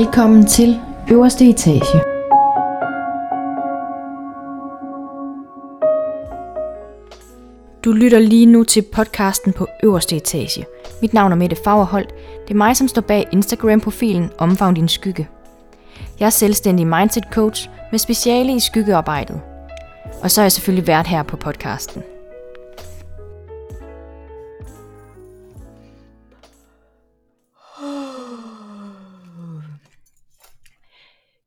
Velkommen til øverste etage. Du lytter lige nu til podcasten på øverste etage. Mit navn er Mette Fagerholt. Det er mig, som står bag Instagram-profilen Omfavn din skygge. Jeg er selvstændig mindset coach med speciale i skyggearbejdet. Og så er jeg selvfølgelig vært her på podcasten.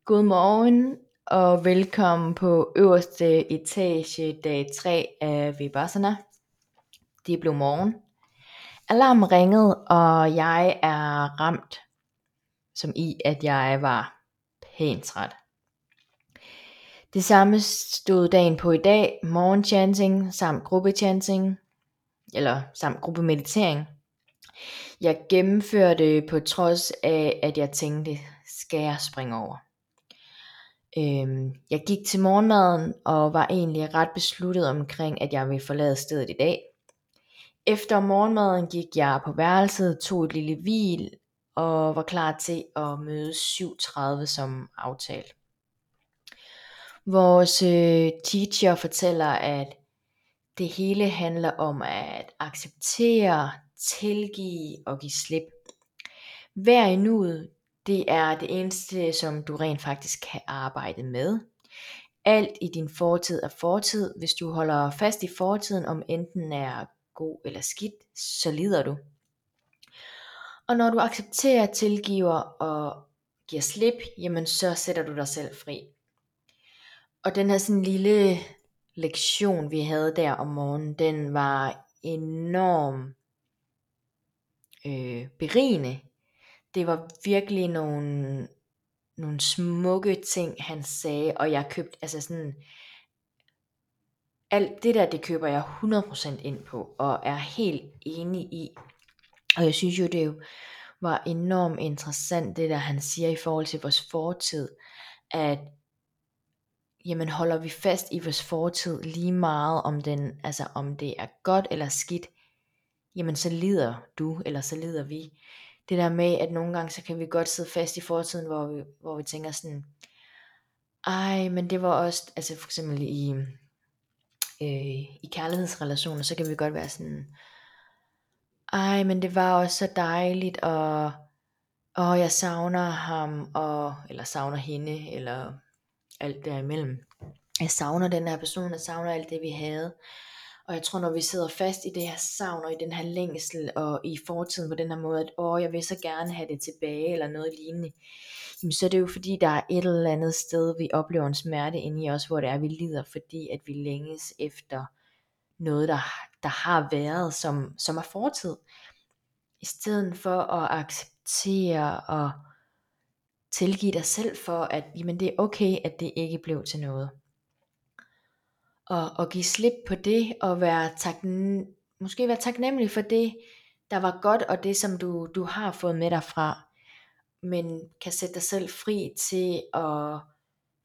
Godmorgen og velkommen på øverste etage dag 3 af Vipassana. Det blev morgen. Alarm ringede, og jeg er ramt, som i at jeg var pænt træt. Det samme stod dagen på i dag, morgenchanting samt gruppechanting, eller samt gruppemeditering. Jeg gennemførte på trods af, at jeg tænkte, skal jeg springe over? Øhm, jeg gik til morgenmaden og var egentlig ret besluttet omkring, at jeg ville forlade stedet i dag. Efter morgenmaden gik jeg på værelset, tog et lille hvil og var klar til at møde 7.30 som aftalt. Vores øh, teacher fortæller, at det hele handler om at acceptere, tilgive og give slip. Hver i nuet, det er det eneste, som du rent faktisk kan arbejde med. Alt i din fortid er fortid. Hvis du holder fast i fortiden, om enten er god eller skidt, så lider du. Og når du accepterer, tilgiver og giver slip, jamen så sætter du dig selv fri. Og den her sådan lille lektion, vi havde der om morgenen, den var enorm øh, berigende det var virkelig nogle, nogle smukke ting, han sagde, og jeg købte, altså sådan, alt det der, det køber jeg 100% ind på, og er helt enig i. Og jeg synes jo, det jo var enormt interessant, det der han siger i forhold til vores fortid, at jamen holder vi fast i vores fortid lige meget om den, altså om det er godt eller skidt, jamen så lider du, eller så lider vi det der med, at nogle gange, så kan vi godt sidde fast i fortiden, hvor vi, hvor vi tænker sådan, ej, men det var også, altså for eksempel i, øh, i kærlighedsrelationer, så kan vi godt være sådan, ej, men det var også så dejligt, og, og jeg savner ham, og, eller savner hende, eller alt derimellem. Jeg savner den her person, jeg savner alt det, vi havde. Og jeg tror, når vi sidder fast i det her savn, og i den her længsel, og i fortiden på den her måde, at åh, jeg vil så gerne have det tilbage, eller noget lignende, jamen, så er det jo fordi, der er et eller andet sted, vi oplever en smerte inde i os, hvor det er, vi lider, fordi at vi længes efter noget, der, der har været, som, som er fortid. I stedet for at acceptere og tilgive dig selv for, at jamen, det er okay, at det ikke blev til noget og, og give slip på det, og være taknem, måske være taknemmelig for det, der var godt, og det som du, du har fået med dig fra, men kan sætte dig selv fri til at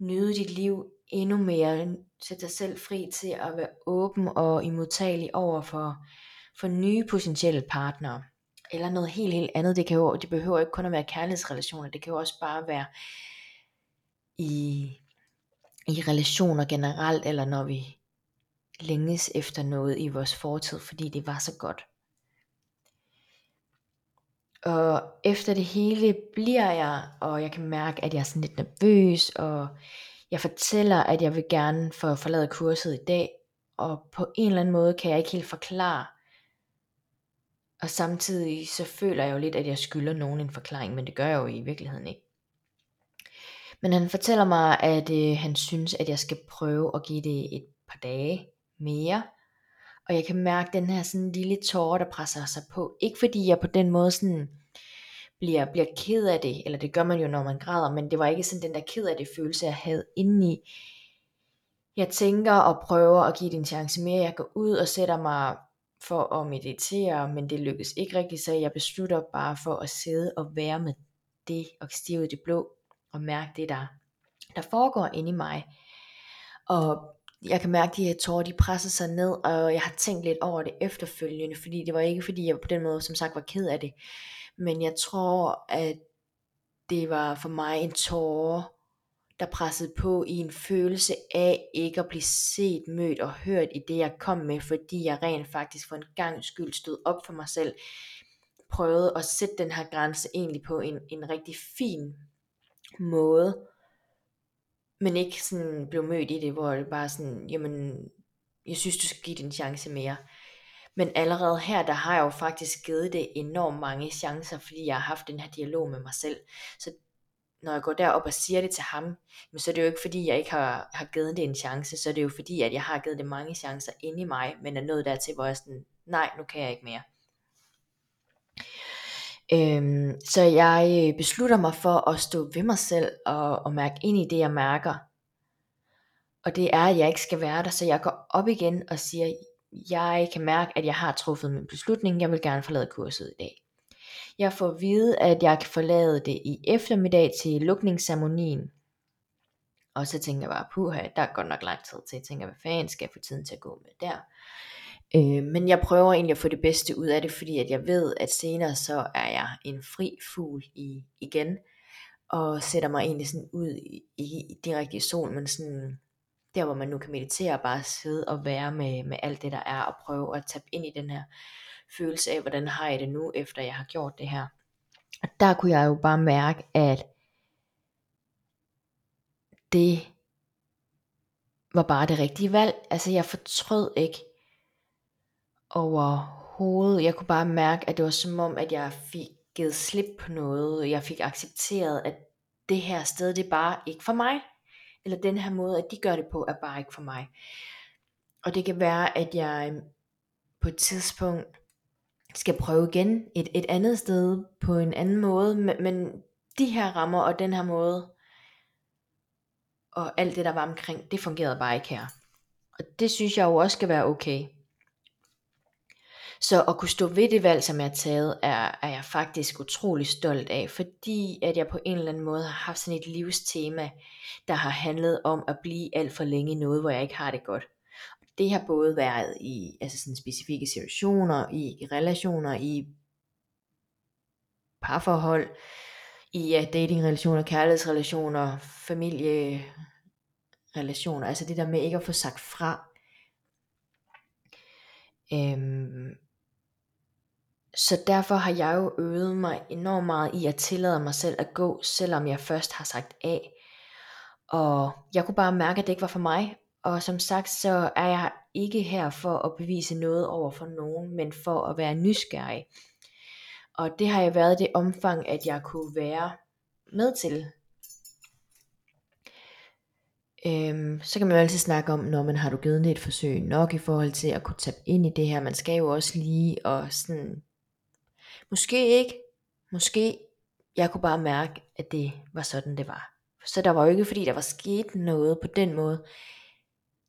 nyde dit liv endnu mere, sætte dig selv fri til at være åben og imodtagelig over for, for nye potentielle partnere, eller noget helt, helt andet, det, kan jo, det behøver ikke kun at være kærlighedsrelationer, det kan jo også bare være i i relationer generelt, eller når vi længes efter noget i vores fortid, fordi det var så godt. Og efter det hele bliver jeg, og jeg kan mærke, at jeg er sådan lidt nervøs, og jeg fortæller, at jeg vil gerne få forlade kurset i dag, og på en eller anden måde kan jeg ikke helt forklare. Og samtidig så føler jeg jo lidt, at jeg skylder nogen en forklaring, men det gør jeg jo i virkeligheden ikke. Men han fortæller mig, at øh, han synes, at jeg skal prøve at give det et par dage mere. Og jeg kan mærke den her sådan lille tårer, der presser sig på. Ikke fordi jeg på den måde sådan bliver, bliver ked af det, eller det gør man jo, når man græder, men det var ikke sådan den der ked af det følelse, jeg havde indeni. Jeg tænker og prøver at give det en chance mere. Jeg går ud og sætter mig for at meditere, men det lykkes ikke rigtigt, så jeg beslutter bare for at sidde og være med det og stive ud det blå og mærke det, der, der foregår inde i mig. Og jeg kan mærke, at de her tårer, de presser sig ned, og jeg har tænkt lidt over det efterfølgende, fordi det var ikke fordi, jeg på den måde, som sagt, var ked af det. Men jeg tror, at det var for mig en tåre, der pressede på i en følelse af ikke at blive set, mødt og hørt i det, jeg kom med, fordi jeg rent faktisk for en gang skyld stod op for mig selv, prøvede at sætte den her grænse egentlig på en, en rigtig fin måde, men ikke sådan blev mødt i det, hvor det bare sådan, jamen, jeg synes, du skal give det en chance mere. Men allerede her, der har jeg jo faktisk givet det enormt mange chancer, fordi jeg har haft den her dialog med mig selv. Så når jeg går derop og siger det til ham, men så er det jo ikke fordi, jeg ikke har, har givet det en chance, så er det jo fordi, at jeg har givet det mange chancer inde i mig, men er nået dertil, hvor jeg sådan, nej, nu kan jeg ikke mere. Øhm, så jeg øh, beslutter mig for at stå ved mig selv og, og mærke ind i det, jeg mærker. Og det er, at jeg ikke skal være der, så jeg går op igen og siger, jeg kan mærke, at jeg har truffet min beslutning, jeg vil gerne forlade kurset i dag. Jeg får at vide, at jeg kan forlade det i eftermiddag til lukningsceremonien. Og så tænker jeg bare, puha, der er godt nok lang tid til. Jeg tænker, hvad fanden skal jeg få tiden til at gå med der? Øh, men jeg prøver egentlig at få det bedste ud af det, fordi at jeg ved, at senere så er jeg en fri fugl i, igen, og sætter mig egentlig sådan ud i, i, direkte i sol, men sådan der hvor man nu kan meditere og bare sidde og være med, med alt det der er, og prøve at tabe ind i den her følelse af, hvordan har jeg det nu, efter jeg har gjort det her. Og der kunne jeg jo bare mærke, at det var bare det rigtige valg. Altså jeg fortrød ikke overhovedet. Jeg kunne bare mærke, at det var som om, at jeg fik givet slip på noget. Jeg fik accepteret, at det her sted, det er bare ikke for mig. Eller den her måde, at de gør det på, er bare ikke for mig. Og det kan være, at jeg på et tidspunkt skal prøve igen et, et andet sted på en anden måde, men, men de her rammer og den her måde, og alt det der var omkring, det fungerede bare ikke her. Og det synes jeg jo også skal være okay. Så at kunne stå ved det valg, som jeg har taget, er, er jeg faktisk utrolig stolt af, fordi at jeg på en eller anden måde har haft sådan et livstema, der har handlet om at blive alt for længe i noget, hvor jeg ikke har det godt. Det har både været i altså sådan specifikke situationer, i, relationer, i parforhold, i ja, datingrelationer, kærlighedsrelationer, familierelationer, altså det der med ikke at få sagt fra. Øhm, så derfor har jeg jo øvet mig enormt meget i at tillade mig selv at gå, selvom jeg først har sagt A. Og jeg kunne bare mærke, at det ikke var for mig. Og som sagt, så er jeg ikke her for at bevise noget over for nogen, men for at være nysgerrig. Og det har jeg været det omfang, at jeg kunne være med til. Øhm, så kan man jo altid snakke om, når man har du givet det et forsøg nok i forhold til at kunne tabe ind i det her. Man skal jo også lige og sådan Måske ikke. Måske. Jeg kunne bare mærke, at det var sådan, det var. Så der var jo ikke, fordi der var sket noget på den måde.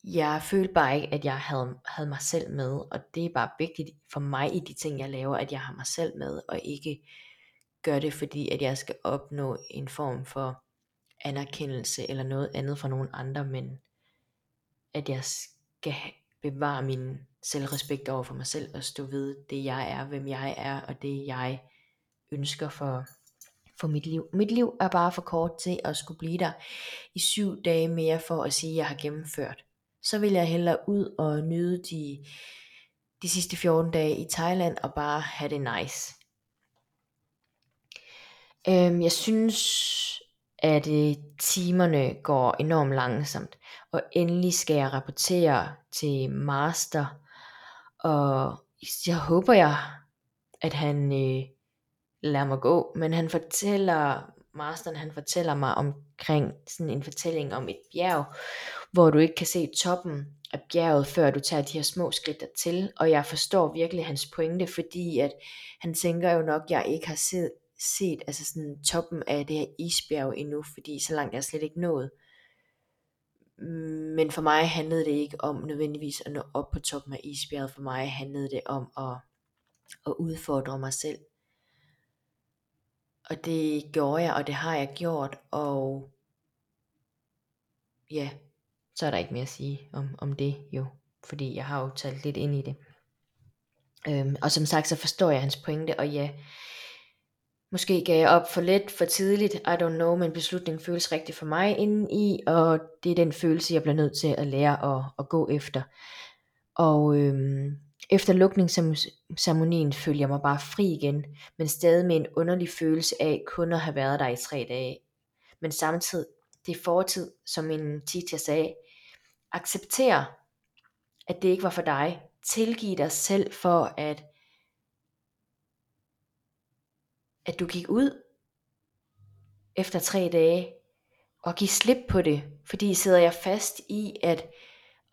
Jeg følte bare ikke, at jeg havde, havde mig selv med, og det er bare vigtigt for mig i de ting, jeg laver, at jeg har mig selv med, og ikke gør det, fordi at jeg skal opnå en form for anerkendelse eller noget andet fra nogen andre, men at jeg skal bevare min selvrespekt over for mig selv og stå ved det jeg er, hvem jeg er og det jeg ønsker for, for mit liv. Mit liv er bare for kort til at skulle blive der i syv dage mere for at sige, at jeg har gennemført. Så vil jeg hellere ud og nyde de, de sidste 14 dage i Thailand og bare have det nice. Øhm, jeg synes, at øh, timerne går enormt langsomt, og endelig skal jeg rapportere til master og jeg håber jeg, at han øh, lader mig gå, men han fortæller, masteren han fortæller mig omkring sådan en fortælling om et bjerg, hvor du ikke kan se toppen af bjerget, før du tager de her små skridt til, og jeg forstår virkelig hans pointe, fordi at han tænker jo nok, at jeg ikke har set, set altså sådan toppen af det her isbjerg endnu, fordi så langt jeg slet ikke nået. Men for mig handlede det ikke om nødvendigvis at nå op på toppen af isbjerget. For mig handlede det om at, at udfordre mig selv. Og det gjorde jeg, og det har jeg gjort. Og ja, så er der ikke mere at sige om, om det jo. Fordi jeg har jo talt lidt ind i det. Øhm, og som sagt, så forstår jeg hans pointe, og ja, Måske gav jeg op for let, for tidligt, I don't know, men beslutningen føles rigtig for mig indeni, og det er den følelse, jeg bliver nødt til at lære at, at gå efter. Og øhm, efter lukningsceremonien følger jeg mig bare fri igen, men stadig med en underlig følelse af kun at have været der i tre dage. Men samtidig, det er fortid, som min teacher sagde, accepter, at det ikke var for dig. Tilgiv dig selv for, at at du gik ud efter tre dage, og give slip på det, fordi sidder jeg fast i, at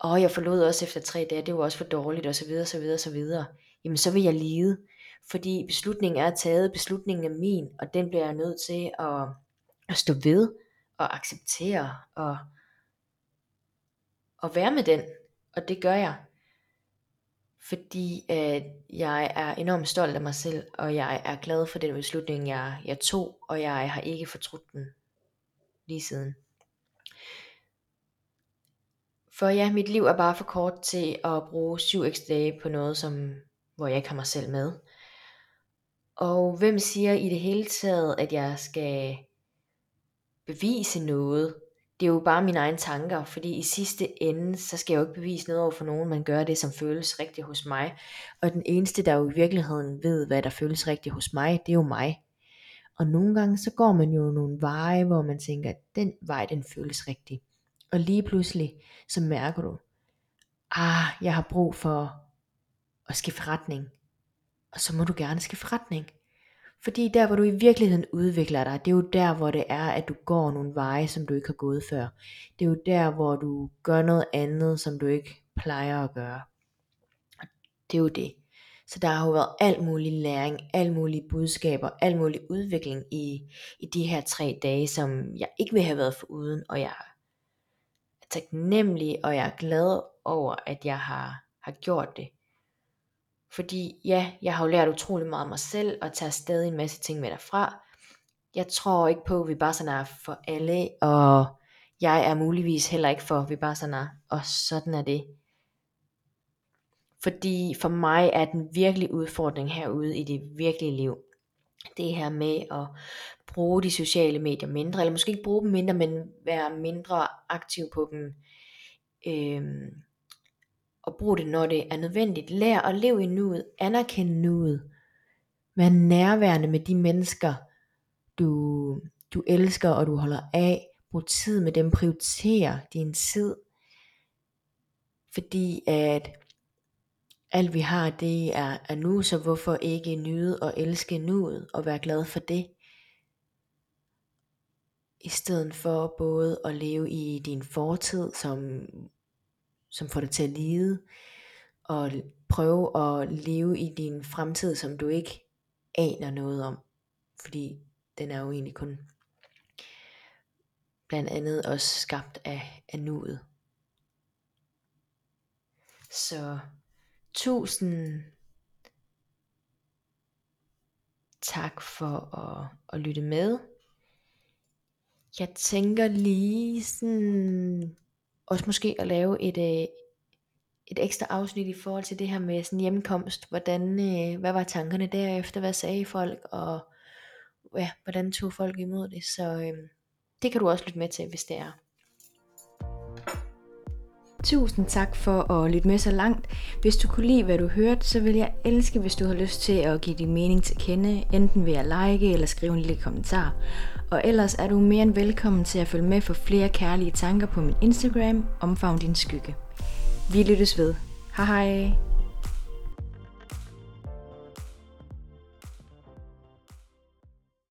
åh, jeg forlod også efter tre dage, det var også for dårligt, og så videre, så videre, så videre, jamen så vil jeg lide, fordi beslutningen er taget, beslutningen er min, og den bliver jeg nødt til at, at stå ved, og acceptere, og, og være med den, og det gør jeg fordi at jeg er enormt stolt af mig selv, og jeg er glad for den beslutning, jeg, jeg tog, og jeg har ikke fortrudt den lige siden. For ja, mit liv er bare for kort til at bruge syv ekstra dage på noget, som, hvor jeg ikke har mig selv med. Og hvem siger i det hele taget, at jeg skal bevise noget, det er jo bare mine egne tanker, fordi i sidste ende, så skal jeg jo ikke bevise noget over for nogen, man gør det, som føles rigtigt hos mig. Og den eneste, der jo i virkeligheden ved, hvad der føles rigtigt hos mig, det er jo mig. Og nogle gange, så går man jo nogle veje, hvor man tænker, at den vej, den føles rigtig. Og lige pludselig, så mærker du, ah, jeg har brug for at skifte retning. Og så må du gerne skifte retning. Fordi der hvor du i virkeligheden udvikler dig, det er jo der hvor det er at du går nogle veje som du ikke har gået før. Det er jo der hvor du gør noget andet som du ikke plejer at gøre. Det er jo det. Så der har jo været alt mulig læring, alt mulige budskaber, alt mulig udvikling i, i de her tre dage, som jeg ikke vil have været for uden, og jeg er taknemmelig, og jeg er glad over, at jeg har, har gjort det. Fordi ja, jeg har jo lært utrolig meget om mig selv, og tager stadig en masse ting med derfra. Jeg tror ikke på, at vi bare sådan er for alle, og jeg er muligvis heller ikke for, at vi bare sådan er, og sådan er det. Fordi for mig er den virkelige udfordring herude i det virkelige liv, det her med at bruge de sociale medier mindre, eller måske ikke bruge dem mindre, men være mindre aktiv på dem. Øhm, og brug det, når det er nødvendigt. Lær at leve i nuet, anerkende nuet. Vær nærværende med de mennesker, du, du elsker og du holder af. Brug tid med dem, prioriter din tid. Fordi at alt vi har, det er, er nu, så hvorfor ikke nyde og elske nuet og være glad for det? I stedet for både at leve i din fortid, som som får dig til at lide, og prøve at leve i din fremtid, som du ikke aner noget om, fordi den er jo egentlig kun blandt andet også skabt af, af nuet. Så tusind tak for at, at lytte med. Jeg tænker lige sådan også måske at lave et, øh, et ekstra afsnit i forhold til det her med sådan hjemkomst. Hvordan, øh, hvad var tankerne derefter? Hvad sagde folk? Og ja, hvordan tog folk imod det? Så øh, det kan du også lytte med til, hvis det er. Tusind tak for at lytte med så langt. Hvis du kunne lide, hvad du hørte, så vil jeg elske, hvis du har lyst til at give din mening til kende, enten ved at like eller skrive en lille kommentar. Og ellers er du mere end velkommen til at følge med for flere kærlige tanker på min Instagram, Omfavn din skygge. Vi lyttes ved. Hej hej!